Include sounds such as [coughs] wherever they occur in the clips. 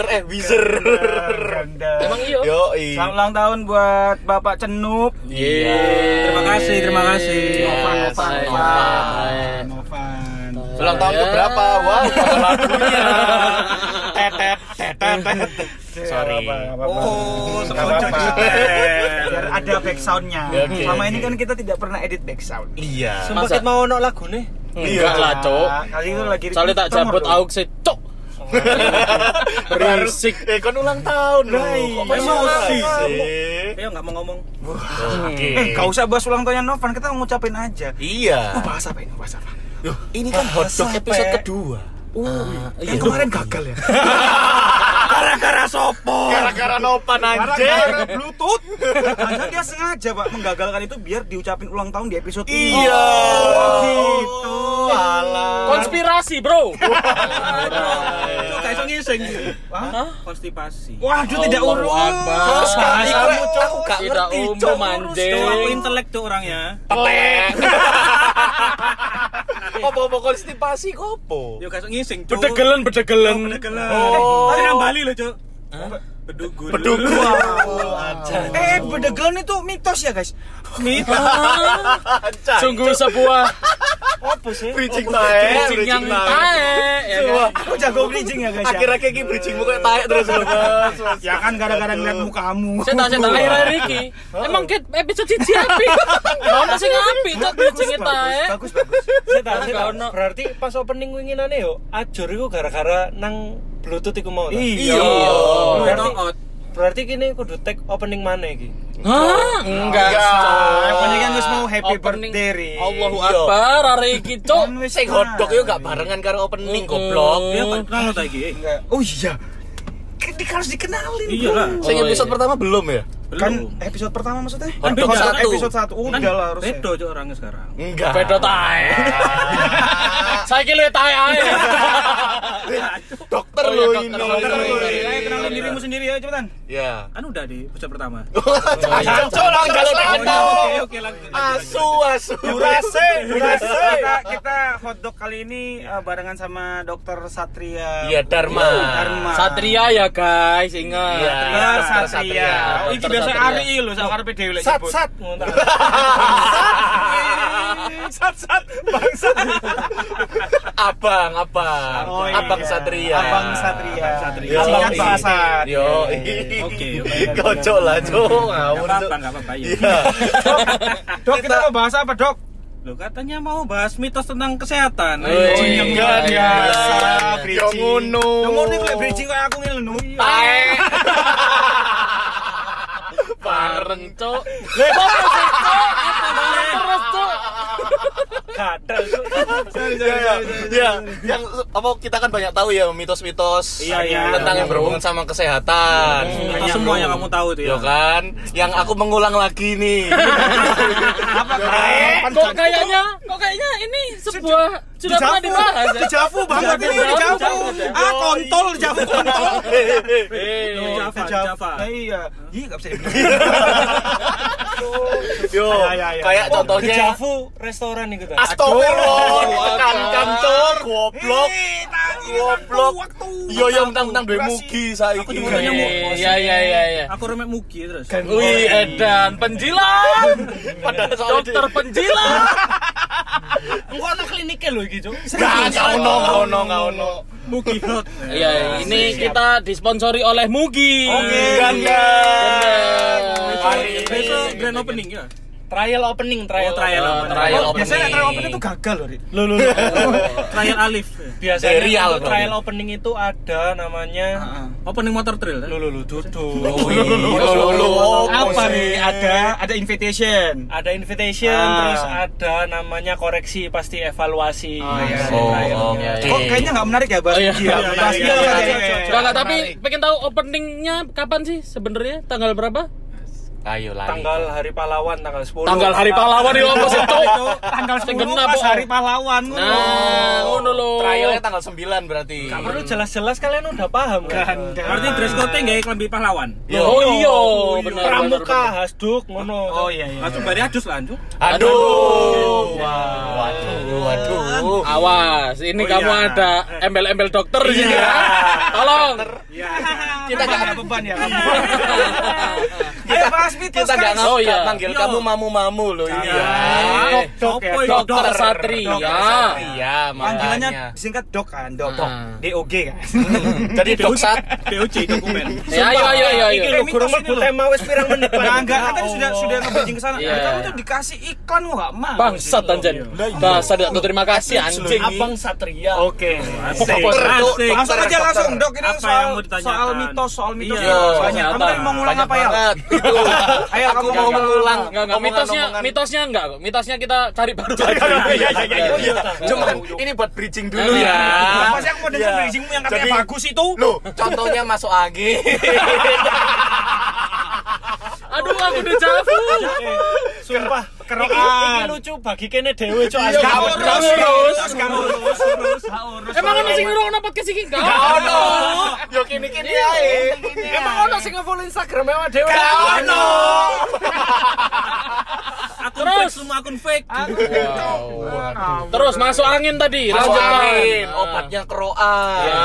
Walker eh. Ganda. Emang iyo? Yoi. Selamat ulang tahun buat Bapak Cenup. Iya. Terima kasih, terima kasih. Novan, Yes, Novan, Novan. Novan. Novan. Ulang tahun ke berapa? Wah, lagunya. Tetet, tetet. Sorry. Oh, apa-apa. Biar ada back soundnya. Ya, oke, Selama ini kan kita tidak pernah edit back sound. Iya. Sumpah, mau ono lagu nih. Enggak lah, Cok. Kali itu lagi Soalnya tak jabut aux sih, Cok. [laughs] Berisik. Eh, kan ulang tahun loh. Lah, Kok iya. masih Emosi. sih? Ayo nggak mau ngomong. Oke. Eh, gak usah bahas ulang tahunnya Novan, kita ngucapin aja. Iya. Oh, bahas apa ini? Bahas apa? Loh, ini kan hotdog episode kedua. Oh, iya. yang kemarin gagal ya? [laughs] Gara-gara nopan Gara-gara anjing. Bluetooth. Padahal dia sengaja, Pak, menggagalkan itu biar diucapin ulang tahun di episode ini. Iya. Oh, gitu. Alah. Konspirasi, Bro. Itu kayak ngising. Hah? Konstipasi. Waduh, tidak urus. Terus kali Kamu, cok gak Tidak ngerti umum, cok. anjing. Tuh aku intelek tuh orangnya. Telek. Apa-apa konstipasi kopo? Yo kayak ngising, Cuk. Bedegelen, bedegelen. Bedegelen. Oh. Tapi nang Bali loh, Cuk. Bedugun. Bedugul. Eh, bedegelan itu mitos ya, guys? Sungguh sebuah Apa sih? Bridging tae. bridging yang tae, ya Coba. kan? Aku jago bridging ya, guys. ya? Akhir-akhir ini bridgingmu kayak tae terus loh, Mas. Mas. Ya kan gara-gara ngeliat mukamu. Saya tak saya tak akhir Riki. Emang ket episode cici api. [laughs] Ono sing api, cok bridging tae. Bagus, bagus. Saya tahu, saya tahu. Berarti pas opening winginane yo, ajur iku gara-gara nang Bluetooth iku mau. ta? Iya. Berarti berarti kini kudu tag opening mana iki? Hah? Enggak. Penting kan wis mau happy Opening. birthday, Ri. Allahu Iya. Akbar, hari iki, cok. Kan wis Sing hotdog yo gak barengan karo opening goblok. Ya kan kenal ta iki? Enggak. Oh iya. Kan di- harus dikenalin. Iya bro. lah. Sing Oh, episode iya. pertama belum ya? Kan Belum. episode pertama maksudnya? Hotdog Episode satu. Episode satu. Oh, Kan udah lah harusnya. Bedo Cuk orangnya sekarang. Enggak. Beda tae. [laughs] Saya kira tae ae. [laughs] Dokter Oh, iya, lo dokter. ini. Iya. ayo kenalin dirimu sendiri ya, cepetan. Ya. Kan udah di episode pertama. [laughs] Kalau tak Oh, kenal. Oke, oke lanjut. Asu, asu. Durase, durase. Kita, hotdog kali ini uh, barengan sama Dokter Satria. Iya, Dharma. Satria ya guys, ingat. Iya. Satria. Iki Dokter biasa. Ari lho, sak karepe dhewe lek Sat [laughs] sat. Sat sat bangsa. Abang, abang. Oh, iya. Abang Satria. Abang Satria. Satria. Yo, Singkat iya. Pak Sat. Yo. Oke, Kocok lah, Cok. Ngawur, Enggak Cok. apa-apa, enggak apa-apa ya. Iya. Dok, kita mau bahas apa, Dok? Lo katanya mau bahas mitos tentang kesehatan. Wih, Ayo. iya, biasa, Yo ngono. Ngono iku lek bridging kayak aku. Tae. Bareng, cok. Apa sih, cok? Terus, Kadal [laughs] Cuk. Ya, ya, ya. yang apa kita kan banyak tahu ya mitos-mitos Iya, iya. tentang yang berhubungan sama kesehatan. Mitos semua yang kamu tahu itu Yo ya. kan, yang aku mengulang lagi nih. [laughs] Apa? Kok kayaknya, kok kayaknya ini sebuah sudah pernah dibahas ya? Dejavu banget ini, Dejavu. Ah, kontol, dejavu kontol. [laughs] Java, Java. Iya. Ih, enggak bisa. Yo, Ya, ya, ya. kayak Oh, contohnya Dejavu restoran itu kan. Astagfirullah, Aduh, tekankan cok, goblok. Tadi Goblok. Yo yo mentang-mentang duwe mugi saiki. Mau- Iya, iya, iya, iya. Aku remek mugi terus. Wih, Edan, penjilat. [laughs] Padahal Dokter penjilat. [laughs] Engko ana klinike lho iki, Cuk. Gak gak ono, gak ono, gak ono. Mugi Health. Iya, ini kita disponsori oleh Mugi. Oke, ganda. Hari Besok grand opening ya. Trial opening, trial Oh, trial. oh, opening. trial Oh, biasanya opening. trial opening itu gagal loh, Rik. Lo lo. [laughs] Trial Alif. Eh, Biasanya Bro. trial opening itu ada namanya Opening motor trail. iya. Lo lo lo Lo, duduk. lo, lo, Apa sih? nih? Ada ada invitation. Ada invitation, Ah. terus ada namanya koreksi, pasti evaluasi. Oh, iya. Oh, Trialnya. oke. Kok kayaknya nggak menarik ya bahas Oh, iya. Iya, iya, iya, iya, iya. Enggak, enggak, tapi pengen tahu openingnya kapan sih sebenarnya? Tanggal berapa? Ayo lari. Tanggal Hari Pahlawan tanggal 10. Tanggal Hari Pahlawan itu apa sih, Cok? Tanggal Sing 10 genap, pas hari pahlawan. Nah, ngono lho. Trialnya tanggal 9 berarti. Gak perlu jelas-jelas kalian udah paham kan? Berarti dress code nggak klambi pahlawan. Oh iya, benar. pramuka hasduk ngono. Oh iya iya. Langsung bari adus lah, Cuk. Aduh. Waduh, waduh. Awas, ini Oh, kamu iya. ada embel-embel dokter di sini. Iya. ya. Tolong. Iya. Kita nggak ada beban ya kamu. Ayo bahas mitos Kita nggak guys. ngap- Oh, iya. nggak manggil kamu mamu-mamu loh ini ya. Eh, Dok ya, Sopo dok. Dokter Satria. Iya, Panggilannya disingkat dok kan, dok. Ah. DOG kan. Jadi [laughs] doksat POC dokumen. Ya, ayo ayo ayo ayo. lho gurung mlebu tema wis pirang menit. Nah, enggak, kan Ya sudah sudah nge-bridging ke sana. Iya. Kamu tuh dikasih iklan kok enggak mau. Bangsat anjir. Bahasa tidak tahu terima kasih anjing. Abang Satria. Oke. Langsung aja Dokter. langsung, Dok. Ini soal mau soal mitos, soal mitos. Iya, banyak. Kamu mau ngulang apa ya? [laughs] Ayo Aku kamu mau mau Enggak enggak mitosnya mitosnya enggak kok. Mitosnya kita cari baru lagi. [laughs] iya, iya, iya, Oh iya, cuman ini buat bridging dulu Iya. ya. Apa sih aku mau dengar Iya. bridgingmu yang katanya bagus itu? Loh, contohnya masuk angin. [laughs] Aduh, aku. Eh, Sumpah, kerokan. Iki lucu bagi kene dhewe cok. Gak urus, gak urus, urus, gak urus. Emang ono sing ngrungokno podcast iki? Enggak ono. Yo kini-kini ae. Emang ono sing nge-follow Instagram ewa dhewe. Gak ono. [laughs] Akun Terus. fake semua akun fake. Terus masuk angin tadi. Masuk angin, obatnya keroan. Ya.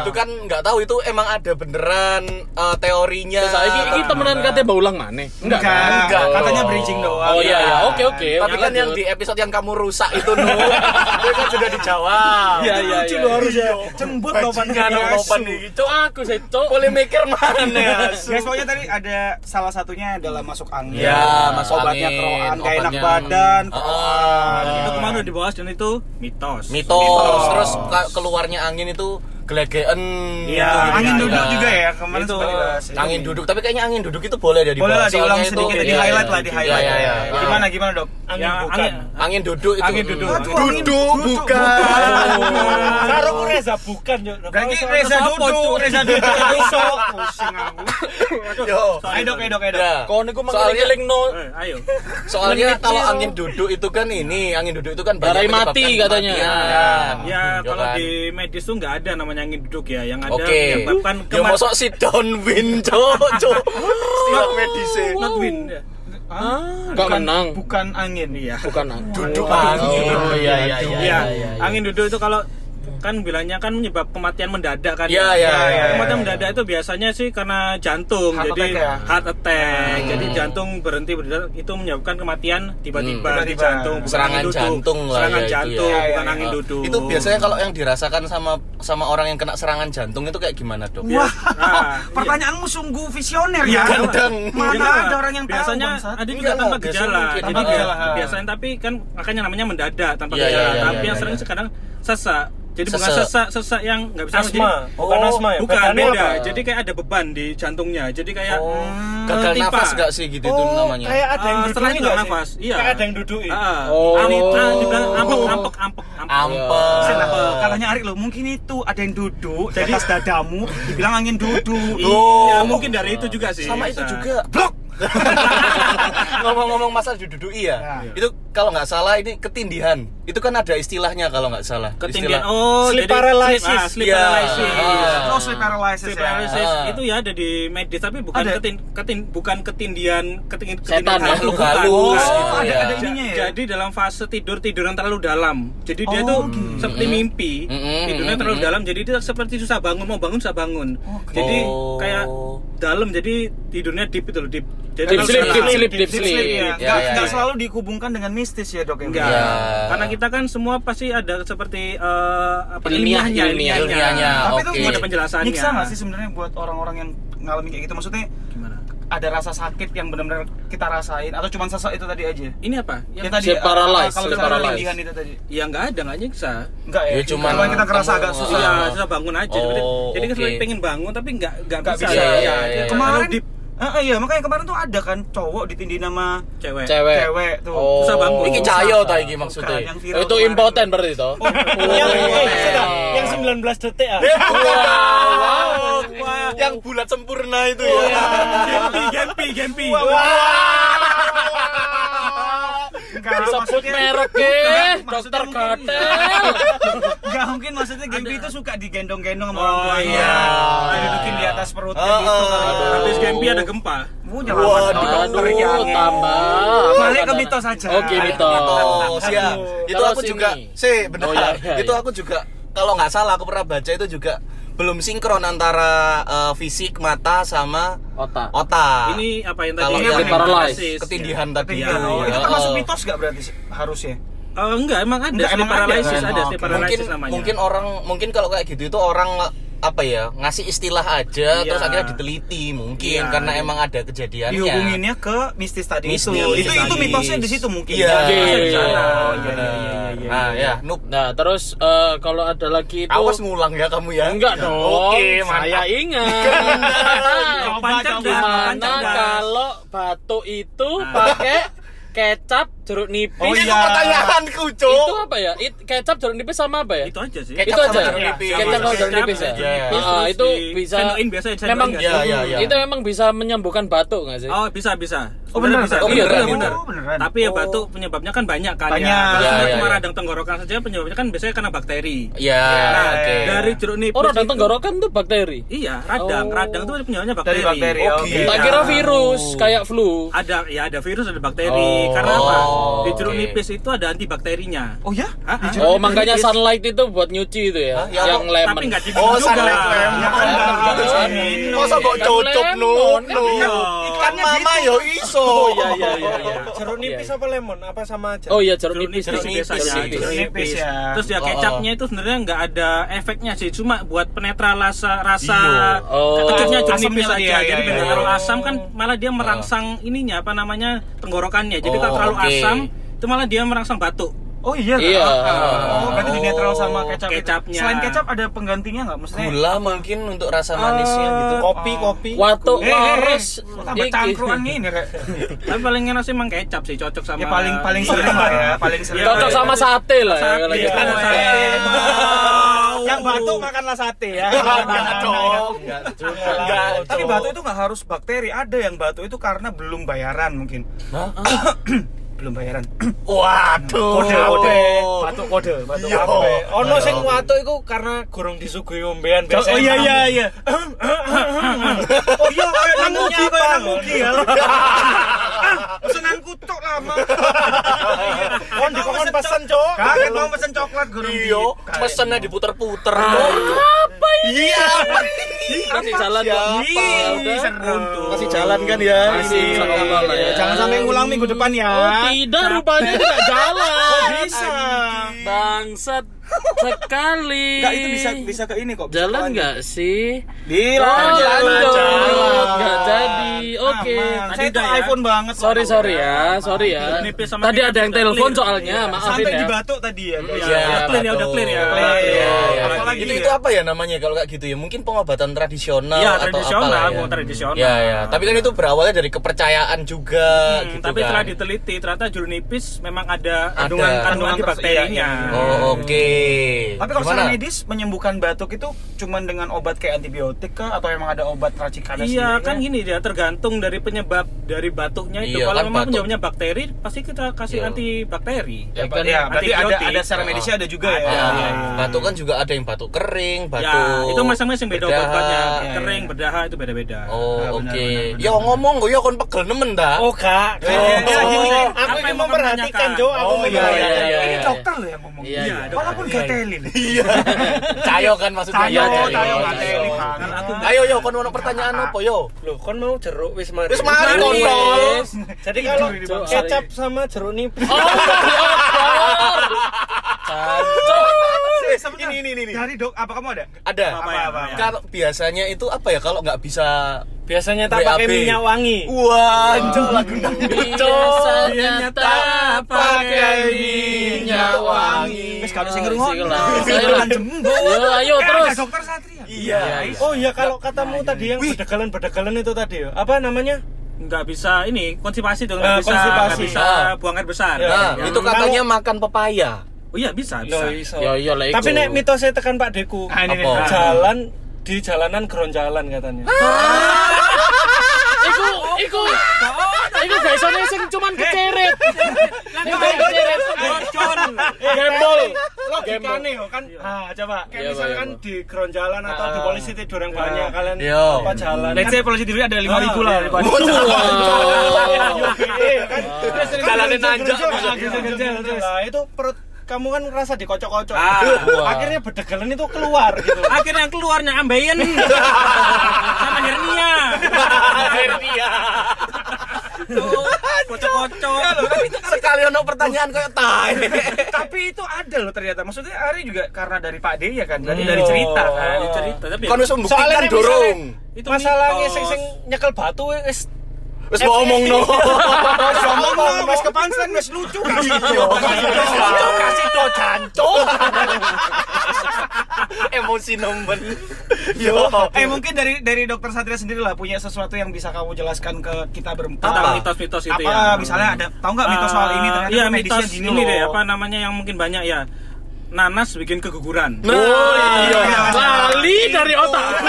Itu kan nggak tahu itu emang ada beneran eh, teorinya. Terus iki iki temenan katanya baulang mana? Enggak, Enggak. katanya bridging doang. Oh iya ya, oke oke. Tapi kan yang di episode yang kamu rusak itu nu, [laughs] itu kan sudah dijawab. Iya iya Lucu iya. lo harus ya. Jembut lo pan Bajingan opan nih. Cok aku sih, Cok. Boleh mikir mana? Guys, pokoknya tadi ada salah satunya adalah masuk angin. Ya, masuk obatnya keroan, gak enak badan, Oh. Dan itu kemarin udah dibahas dan itu mitos. Mitos, terus ka- keluarnya angin itu gelegean. Iya, gitu, angin gitu. duduk Ya. juga ya kemarin Itu. dibahas. Angin duduk, tapi kayaknya angin duduk itu boleh ya Boleh lah dibahas. diulang sedikit, itu- di iya, highlight iya. lah, di highlight. Iya, iya, iya. Gimana gimana dok? Angin Yang bukan. angin Angin duduk itu. Angin duduk. Aduh, angin Duduk bukan. Karo Reza bukan yo. Berarti Reza duduk, Reza duduk besok. Pusing aku. Yo. Ayo dok, ayo dok, ayo dok. Ya. Kau niku Soalnya menggeling-gelingno. Eh, ayo. Soalnya kalau angin duduk itu kan ini, angin duduk itu kan Barai banyak mati katanya. Ya, kalau kan? di medis tuh nggak ada namanya angin duduk ya. Yang ada Oke. menyebabkan Ya kematian. mosok sit down win, cok, cok. Istilah medis e. Not win. ya. Enggak Bukan- menang. Bukan angin. Iya. Bukan angin. Duduk Oh, angin. Oh iya iya iya. Iya, iya, iya. angin duduk itu kalau kan bilangnya kan menyebab kematian mendadak kan. Iya, iya, iya, Kematian iya. mendadak itu biasanya sih karena jantung. Heart jadi attack ya? heart attack. Hmm. Jadi jantung berhenti berdetak itu menyebabkan kematian tiba-tiba Hmm. di Tiba-tiba. jantung. bukan Serangan angin duduk. jantung lah Serangan ya itu jantung, ya. bukan Iya, angin Oh, duduk. Itu biasanya kalau yang dirasakan sama sama orang yang kena serangan jantung itu kayak gimana, Dok? Wah, Wah, [laughs] pertanyaanmu sungguh visioner ya. Kadang. Mana Iya. ada orang yang biasanya ada juga Enggak tanpa gejala. Jadi tanpa dia- gejala. biasanya tapi kan makanya namanya mendadak tanpa Iya, gejala. iya, iya, tapi iya, yang sering iya. sekarang sesak. Jadi bukan sesak sesak yang nggak bisa Asma, jadi- bukan Oh, asma ya. Bukan beda. apa? Jadi kayak ada beban di jantungnya. Jadi kayak Oh, hmm, gagal tipa. nafas gak sih gitu itu Oh, namanya? kayak ada yang Ah, duduk setelahnya nggak nafas. Iya. Kayak ada yang duduk. Ah, Oh. Ani, ah, dibilang ampek, ampek, ampek, ampek. Ampek. Katanya Arik loh, mungkin itu ada yang duduk di atas dadamu, dibilang angin duduk. Iya, mungkin dari itu juga sih. Sama itu juga. Blok. [laughs] Ngomong-ngomong masalah duduk iya. Ya. Itu kalau nggak salah ini ketindihan. Itu kan ada istilahnya kalau nggak salah. Ketinggian. Istilah- Oh, Sleep jadi paralysis. Sleep, ah, sleep Iya. paralysis. Ah. Oh, sleep paralysis Sleep ya. paralysis Ah. itu ya ada di medis tapi bukan Ada? ketin, ketin bukan ketindian ketingin Setan ya? Makhluk halus bukan. gitu ada- ya. ada ininya ya? Jadi dalam fase tidur tidur yang terlalu dalam. Jadi dia Oh, tuh gitu. seperti mimpi, tidurnya terlalu dalam. Jadi dia seperti susah bangun, mau bangun susah bangun. Jadi Oh. kayak dalam jadi tidurnya deep itu loh, deep. Jadi Deep kalau sleep, deep sleep, deep Deep sleep ya. Ya, Nggak ya, ya. selalu dihubungkan dengan mistis ya dok ya. Enggak. Iya. Karena kita kan semua pasti ada seperti eh, apa Ilmiah, ilmiahnya, ilmiah. Ilmiahnya. Tapi itu Oke. Semua ada penjelasannya. Nyiksa nggak sih sebenarnya buat orang-orang yang ngalamin kayak gitu? Maksudnya Gimana? ada rasa sakit yang benar-benar kita rasain atau cuma sesak itu tadi aja? Ini apa? Ya Yang tadi Sleep paralysis, kalau tindihan itu tadi. ya nggak ada nggak nyiksa. Enggak ya? Ya, Cuman kita kerasa agak susah. Iya, Ah. susah bangun aja. Oh, Jadi, kan oke. selalu pengen bangun tapi nggak nggak Nggak bisa. bisa. Iya, Ya, iya, dia iya. Kemarin Ah, iya, makanya kemarin tuh ada kan cowok ditindihin sama cewek. Cewek. cewek tuh. Oh. Susah bangun. Iki cayo ta iki Bukan, maksudnya. yang viral Itu kemarin. impoten berarti toh. Yang Oh. eh, sudah, yang 19 detik ah. Wow, wow. Yang bulat sempurna itu ya. Gempi, gempi, gempi. Sebut maksudnya merek Enggak, eh, maksudnya dokter mungkin- katel. Enggak [laughs] mungkin maksudnya Gempi itu suka digendong-gendong sama Oh, orang tuanya. iya. Didudukin di atas perutnya Oh, gitu. oh. Habis gempi ada gempa. Uh, jangan lama Waduh, dokter tambah. Balik ke mitos aja. Oke, mitos. ya itu aku juga sih benar Oh, iya, iya, itu iya. aku juga kalau nggak salah aku pernah baca itu juga belum sinkron antara eh, fisik mata sama Otak. otak Ini apa yang Kalau tadi? yang paralysis. ketindihan tadi Ketindihan. Oh, itu ya. termasuk Oh. mitos gak berarti harusnya? Oh, enggak, emang ada Enggak, sleep emang ada, paralysis, kan? ada, Oh, sleep oke. paralysis mungkin namanya. mungkin orang mungkin kalau kayak gitu itu orang apa ya ngasih istilah aja Iya. terus akhirnya diteliti mungkin Iya, karena iya. emang ada kejadiannya Dihubunginnya ke mistis tadi Mistis. itu. Itu itu mitosnya di situ mungkin. Iya. Ya, di sana. Oh, Iya, iya, iya, iya, iya, iya. Nah, ya, Nup. Nah, terus eh, kalau ada lagi itu Awas ngulang ya kamu ya. Enggak dong. Oke, saya mantap. ingat. [laughs] Gimana kalau batuk itu pakai kecap jeruk nipis? Oh, Itu iya. pertanyaanku, Itu apa ya? It, kecap jeruk nipis sama apa ya? Itu aja sih. Kecap itu aja. jeruk nipis. Kecap sama jeruk nipis ya. Iya, iya. Itu di- bisa sendokin biasa, sendokin memang Iya, sih? iya, iya. itu memang bisa menyembuhkan batuk nggak sih? Oh, bisa, bisa. Oh, beneran? bisa. Oh, Iya, beneran, bener. Oh, beneran. Tapi ya batuk penyebabnya kan banyak kan Banyak. ya. Kalau Iya, cuma iya, cuma iya. radang tenggorokan saja penyebabnya kan biasanya karena bakteri. Ya, Nah, oke. dari jeruk nipis Oh, radang itu- tenggorokan tuh bakteri. Iya, radang. Oh. Radang itu penyebabnya bakteri. Dari bakteri. Oh, Oke. Tak kira virus kayak flu. Ada ya ada virus ada bakteri. Oh. Karena apa? Di jeruk Oke. nipis itu ada antibakterinya. Oh ya? Hah? Oh, nipis. makanya sunlight itu buat nyuci itu ya, Hah? Ya, yang kok- lemon. Tapi nggak diminum Oh, juga. sunlight lemon. Ya. Masa kok Kan cocok, kan Nup. iya. Kan mama yo iso. Oh iya iya iya. iya. Jeruk nipis Iya. apa lemon? Apa sama aja? Oh iya jeruk nipis. nipis jeruk biasanya, nipis nipis nipis. ya. Terus ya Oh, kecapnya itu sebenarnya nggak ada efeknya sih, cuma buat penetral rasa rasa Iya. Oh. kecapnya jeruk nipis aja. ya, Jadi iya, iya. terlalu asam kan malah dia merangsang ininya apa namanya tenggorokannya. Jadi Oh, kalau terlalu oke. Asam itu malah dia merangsang batuk. Oh iya. Iya. Oh, berarti di netral sama kecap. itu. Kecapnya. Selain kecap ada penggantinya nggak? Maksudnya Gula mungkin untuk rasa manisnya gitu. Kopi, kopi. Waktu Eh, eh, eh, waras tambah cangkruan ini kayak. [laughs] Tapi paling enak sih emang kecap sih cocok sama Ya paling paling sering lah ya, paling sering. cocok sama sate lah ya Iya, gitu. kan, Iya. sate. Yang batuk makanlah sate ya. Enggak dong. Enggak. Tapi batu itu nggak harus bakteri, ada yang batu itu karena belum bayaran mungkin. Hah? [coughs] belum bayaran. [clears throat] Waduh. Kode, kode. Batu kode, batu Yo. kode. Ono sing watuk iku karena gorong disuguhi ombean Oh biasanya. iya iya iya. Oh iya kayak nang mugi kayak nang mugi ya. Pesenanku tok lama. Kon dikon pesen, Cok. Kaget mau pesen coklat gurung di. Iya, pesennya diputer-puter. Apa ini? Iya. Masih jalan kok. Ya Masih jalan kan ya? Masih lah ya. Jangan sampai ngulang minggu depan ya. Oh, tidak rupanya tidak jalan. Bisa. Bangsat sekali. Enggak itu bisa bisa ke ini kok. bisa Jalan nggak sih? Di Oh, lanjut. jalan. Nggak jadi. Oke. Aman. Tadi Saya itu ya. iPhone banget. Sorry sorry ya, sorry ya. Tadi ada yang telepon soalnya, maafin Sampai ya. di batuk tadi ya. guys. Iya, Iya, udah clear ya, udah clear ya. Iya, Clear. iya, iya. Apalagi itu ya? itu apa ya namanya kalau kayak gitu ya? Mungkin pengobatan tradisional Iya, atau tradisional, apa mau tradisional. Ya, ya. Tapi kan itu berawalnya dari kepercayaan juga Hmm, gitu tapi kan. setelah diteliti ternyata jeruk nipis memang ada kandungan kandungan antibakterinya. iya, iya. Tapi kalau secara medis menyembuhkan batuk itu cuman dengan obat kayak antibiotik kah atau emang ada obat racikannya Iya sendiri kan gini dia tergantung dari penyebab dari batuknya itu. Iya, Kalau kan memang batuk. penyebabnya bakteri, pasti kita kasih Iya. antibakteri. Ya, kan ya, berarti ada antibiotik. ada secara medisnya ada juga ya. Ya, Iya, iya. batuk kan juga ada yang batuk kering, Ya, batuk. itu masing-masing beda obatnya. Iya, Kering, iya. berdarah itu beda-beda. Oh, Nah, oke. benar. Ya ngomong gue ya kon pegel nemen dah. Oh, Kak. Oh. Aku yang mau memperhatikan? Jo. Aku Oh, memperhatikan. Ini dokter loh yang ngomong. Iya, iya. Walaupun Iya, gak iya. telin. Iya. Cayo kan maksudnya. Cayo, Iya, cayo, cayo. Kan Ayo yo kon ono pertanyaan apa yo? Loh, kon mau jeruk wis mari. Wis mari kontol. Jadi kalau kecap sama jeruk nipis. Oh. Ini ini ini. ini. Dari dok, apa kamu ada? Ada. Apa ya, apa ya? Kalau biasanya itu apa ya kalau nggak bisa Biasanya tak pakai minyak wangi. Wah, cok lagu Biasanya tak pakai minyak wangi. Wis kalau sing ngrungokno. Ayo Eh, terus. dokter Satria. Iya. Oh iya kalau katamu tadi yang bedagalan-bedagalan itu tadi ya. Apa namanya? nggak bisa ini konstipasi tuh Eh, nggak bisa konstipasi. nggak bisa Ah. buang air besar. Nah, Ya. itu katanya makan pepaya. Oh iya bisa bisa. Loh, iso. Yo yo lah Tapi nek mitosnya tekan Pak Deku. Ah, ini, ini. Apa? Ah. Jalan di jalanan geronjalan katanya. Iku iku iku biasanya sing cuman keceret. Yang keceret. Bocor. Gembol. Logikane yo kan. Ah, coba kayak Iya, misalkan Pak, di ground jalan atau di Ah. polisi tidur yang banyak kalian Yo. apa jalan. Let's say polisi tidur ada 5000 lah daripada Iya, kan. Jalannya nanjak. Nah, itu perut kamu kan ngerasa dikocok-kocok. Ah. Akhirnya bedegalan itu keluar gitu. akhirnya yang keluarnya ambeien [laughs] sama hernia Hernia. Kocok-kocok Sekali ono pertanyaan kayak tai. [laughs] Tapi itu ada loh ternyata. Maksudnya Ari juga karena dari Pak D ya kan, dari Hmm. dari cerita kan. Ini cerita tapi Kan wis membuktikan Soalnya misalnya- dorong. itu Masalahnya sing sing nyekel batu wis Wis ngomong no. wis ngomong no, wis kepansen wis lucu kasih do. Lucu kasih do jancuk. Emosi nomor. Yo. Eh mungkin dari dari dokter Satria sendiri lah punya sesuatu yang bisa kamu jelaskan ke kita berempat. Apa? mitos-mitos itu Apa ya misalnya ada tahu nggak mitos soal ini ternyata iya medisnya mitos gini loh. deh apa namanya yang mungkin banyak ya nanas bikin keguguran Nah, iya. Lali dari otakku.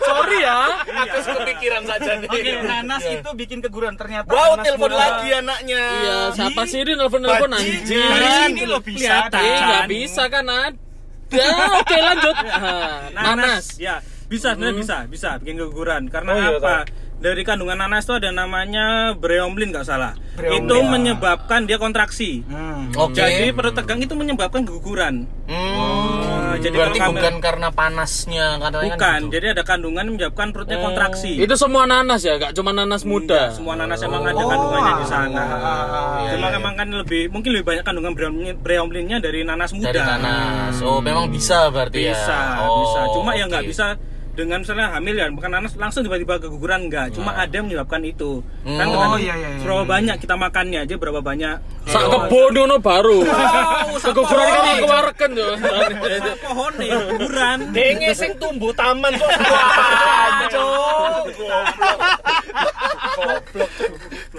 Sorry ya. Aku kepikiran saja nih. Oke, nanas itu bikin keguran ternyata. Wow, telepon lagi anaknya. Iya, siapa sih ini nelfon-nelfon anjing? Sini lo bisa. Dan- bisa kan ada. Oke, lanjut. Ah, Nanas. ya bisa sebenarnya bisa bisa bikin keguguran karena Oh, iya, apa dari kandungan nanas itu ada namanya breomlin nggak salah Breomlin. itu menyebabkan dia kontraksi Hmm. Oke. jadi perut tegang itu menyebabkan keguguran Hmm, jadi berarti bukan karena panasnya katanya bukan kan gitu. jadi ada kandungan yang menyebabkan perutnya kontraksi Itu semua nanas ya, gak cuma nanas muda. Enggak, semua nanas emang ada Oh, kandungannya di sana. iya, Cuma iya. emang kan lebih mungkin lebih banyak kandungan breomlin- breomlinnya dari nanas muda. dari nanas. Oh, memang bisa berarti Bisa, ya. Oh, bisa. Cuma ya nggak oke. bisa dengan misalnya hamil ya makan nanas langsung tiba-tiba keguguran enggak. Cuma ada yang menyebabkan itu. Kan Hmm. dengan Oh, iya, iya, iya, berapa iya. banyak kita makannya aja berapa banyak. Sak kebon ngono baru. Oh, [laughs] Keguguran kan aku warken yo. pohon nih keguguran. Denge sing tumbuh taman kok. [laughs]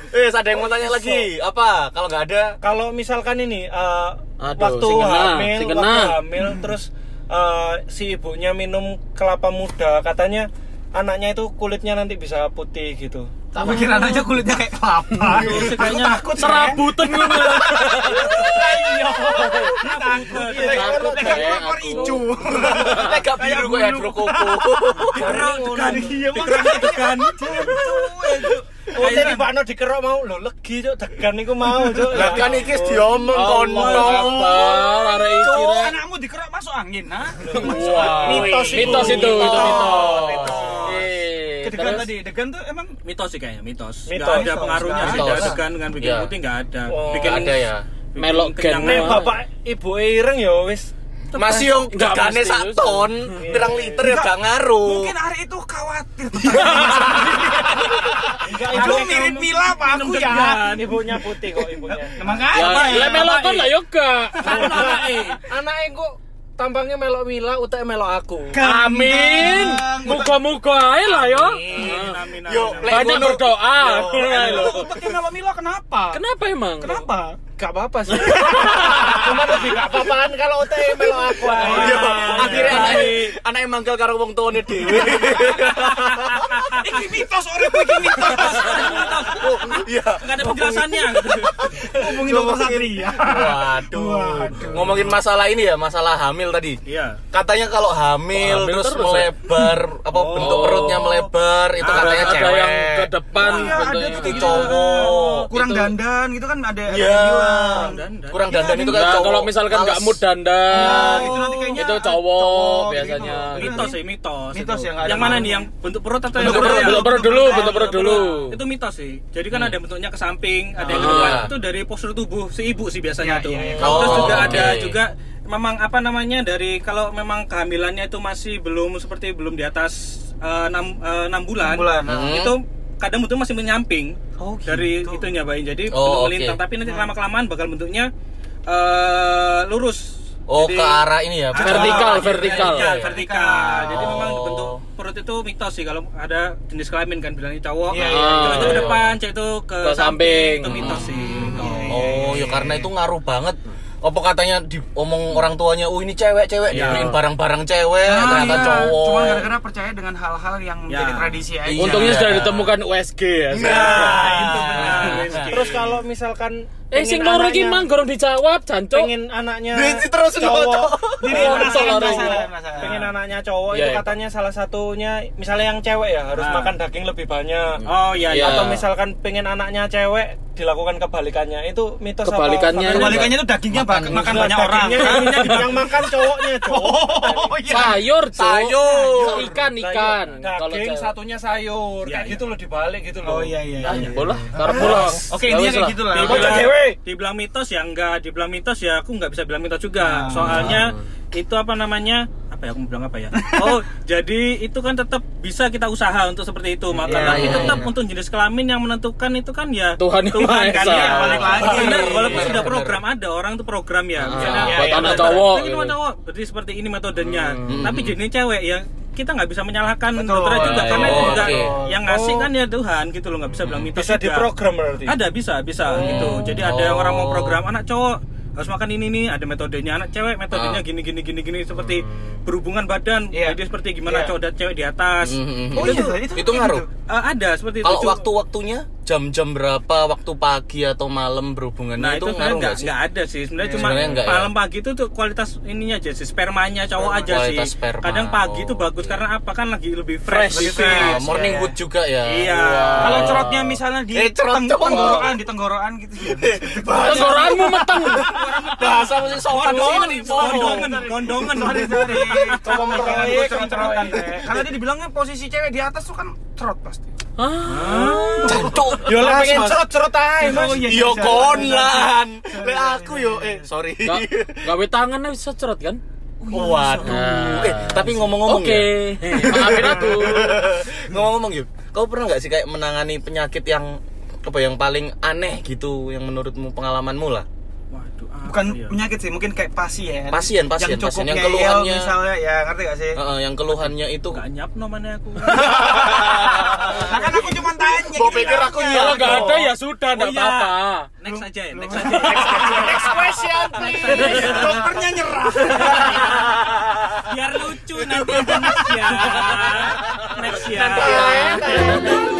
Eh, ada yang mau tanya lagi. Apa? Kalau nggak ada, Kalau misalkan ini eh, Aduh, waktu hamil, waktu kena. hamil terus eh, si ibunya minum kelapa muda, katanya anaknya itu kulitnya nanti bisa putih gitu. Tak pikir anaknya kulitnya kayak kelapa. kayaknya takut Serabutan ngono. takut. Takut kayak aku. Nek gak biru kok ya koko. Kan iya Degan. Oh, jadi Pak No dikerok mau lho legi cuk degan niku mau cuk. Lah kan iki wis diomong kono. Akbar, arek iki anakmu dikerok masuk angin? Wah. Mitos itu. Mitos itu Mitos. Eh, Kedegan terus? tadi, degan tuh emang Mitos sih kayaknya mitos. Mitos. Nggak ada pengaruhnya sih Mitos. nggak degan dengan bikin Iya. putih nggak ada. Oh. Bikin ada ya. Melok kenyang gen. Bapak ibu ireng ya wis Masih yang degane sak ton, pirang liter ya gak ngaruh. Mungkin hari itu khawatir [laughs] Itu mirip Mila apa aku ya degan. Ibunya putih kok ibunya Ya, Makanya lek melokon lah yo gak. Anaknya kok tampangnya melok Mila, utek melok aku. Amin. Muga-muga ae lah yo. Amin, Yo, Banyak berdoa. Ngono lho. [laughs] Pakai Mila kenapa? Kenapa emang? Kenapa? Gak apa-apa sih. [laughs] Cuma lebih gak apa-apaan kalau utek melok aku akhirnya anaknya anaknya mangkel karo wong tuane dhewe. Iki mitos orang iki mitos. Oh, Iya. Nggak ada penjelasannya. Ngomongin dokter Satria. Waduh. Ngomongin masalah ini ya, masalah hamil tadi. Iya. Katanya kalau hamil, Hamil terus, terus ya? melebar, apa bentuk perutnya melebar, itu Ada, katanya ada cewek. yang ke depan Iya, ada Itu gitu. cowok. Kurang Itu- dandan gitu kan ada Iya. yang. Kurang dandan itu kan cowok. kalau misalkan nggak mood dandan, Itu nanti kayaknya itu cowok cowok biasanya. Mitos sih, mitos. Mitos ya, nggak ada Yang mana nih yang bentuk perut atau Bentuk yang perut, yang- Bentuk perut dulu, bentuk perut dulu. Itu mitos sih. Jadi kan ada bentuknya ke samping, ada yang ke Ah. depan. Itu dari postur tubuh si ibu sih biasanya Iya, tuh. iya. Terus Oh, juga ada juga memang apa namanya dari kalau memang kehamilannya itu masih belum seperti belum di atas eh, enam eh, enam bulan, Enam bulan, hmm. itu kadang bentuknya masih menyamping Oh, dari gitu. itunya bayi jadi Oh, bentuk melintang oke. tapi nanti lama kelamaan bakal bentuknya eh, lurus Oh, Jadi- ke arah ini ya. Vertikal, Ah, vertikal. Iya, vertikal. Jadi Oh. memang bentuk perut itu mitos sih kalau ada jenis kelamin kan bilangnya cowok. Iya, Cowok iya, itu ke iya. depan, cewek itu ke, Ke samping. Itu mitos sih. Oh, ya karena itu ngaruh banget. Apa katanya diomong orang tuanya, "Oh, ini cewek-cewek Iya. dibeliin barang-barang cewek, Ah, ternyata iya. cowok." Cuma gara-gara percaya dengan hal-hal yang Ya. menjadi tradisi aja. Untungnya sudah ditemukan USG ya. Nah, itu benar. Miskin. Terus kalau misalkan Eh sing loro iki mang gorong dijawab, jancuk. pengen anaknya Berhenti terus cowok. Ini Oh, pengen anaknya cowok Iya, itu iya. katanya salah satunya misalnya yang cewek ya harus Ah. makan daging lebih banyak Oh iya Iya. iya. atau misalkan pengen anaknya cewek dilakukan kebalikannya itu mitos Kebalikannya apa? Kebalikannya itu dagingnya Makan- makan Nah, banyak orang. dagingnya yang, yang makan cowoknya [laughs] cowok Oh iya. Sayur. Sayur. Ikan, ikan. Kalau daging cewek. satunya sayur Iya, kayak iya. gitu loh dibalik gitu loh Oh iya iya. Ah, iya. ya bola, karep bola. Oke intinya kayak gitu lah. Dibilang- Dibilang, Dewe. dibilang mitos ya enggak, dibilang mitos ya aku nggak bisa bilang mitos juga. Nah. Soalnya itu apa namanya? Apa ya aku bilang apa ya? Oh, jadi itu kan tetap bisa kita usaha untuk seperti itu. Maka Iya, tapi iya, tetap iya. untuk jenis kelamin yang menentukan itu kan ya Tuhan Yang Maha kan ya balik lagi. Bener, walaupun sudah bener. program ada orang tuh program ya. Ah, Misalnya buat ya, anak ya, cowok Ini gitu. cowok. Berarti seperti ini metodenya. Hmm. Tapi jenis cewek ya kita nggak bisa menyalahkan Betul. dokter juga karena Oh, itu juga oke. yang ngasih Oh. kan ya Tuhan gitu loh nggak bisa bilang mitos bisa juga. diprogram berarti Ada bisa bisa gitu. Jadi ada yang Oh. orang mau program anak cowok harus makan ini nih, ada metodenya anak cewek, metodenya Ah. gini gini gini gini seperti berhubungan badan. Iya. Jadi seperti gimana Iya. cowok dan cewek di atas. Mhm. Oh, itu, iya, itu, ngaruh. Eh, ada seperti Kalau itu. Cu- waktu-waktunya jam-jam berapa waktu pagi atau malam berhubungannya Nah itu itu ngaruh nggak sih? nggak ada sih sebenarnya cuma Sebenarnya ya? malam pagi itu tuh kualitas ininya aja sih spermanya cowok aja Kualitas sih sperma. kadang pagi itu Oh, bagus iya. karena apa kan lagi lebih Fresh. fresh, lebih fresh. morning Iya. wood juga ya. Iya. Wah. Kalau cerotnya misalnya di Eh, cerot teng- tenggorokan, di tenggorokan gitu ya. Tenggorokanmu meteng. bahasa masih sopan Gondongan, gondongan, gondongan. Sorry, sorry. Karena dia dibilangnya posisi cewek di atas tuh kan cerot pasti. Ah. Yo lah Mas, pengen cerot-cerot aja mas Oh, iya. Yo Sorry, kon sorry, lan. sorry. Le aku yo eh sorry. Gak, gawe tangan bisa cerot kan? Waduh. Nah. Eh, tapi ngomong-ngomong Oke, ya. maafin aku. [laughs] ngomong-ngomong yuk. Kau pernah nggak sih kayak menangani penyakit yang apa yang paling aneh gitu yang menurutmu pengalamanmu lah? Bukan ya? penyakit sih mungkin kayak pasien Pasien, pasien, yang cukup pasien. Yang keluhannya- misalnya ya ngerti gak sih Heeh, yang keluhannya itu Gak nyap namanya aku. [laughs] nah kan aku cuma tanya gitu pikir ya. aku Ya. Kalau nggak ada ya sudah, nggak Oh, iya. apa-apa. Next aja ya, next aja. next [laughs] question please dokternya nyerah [laughs] Biar lucu nanti next ya. Next ya. Nanti ya.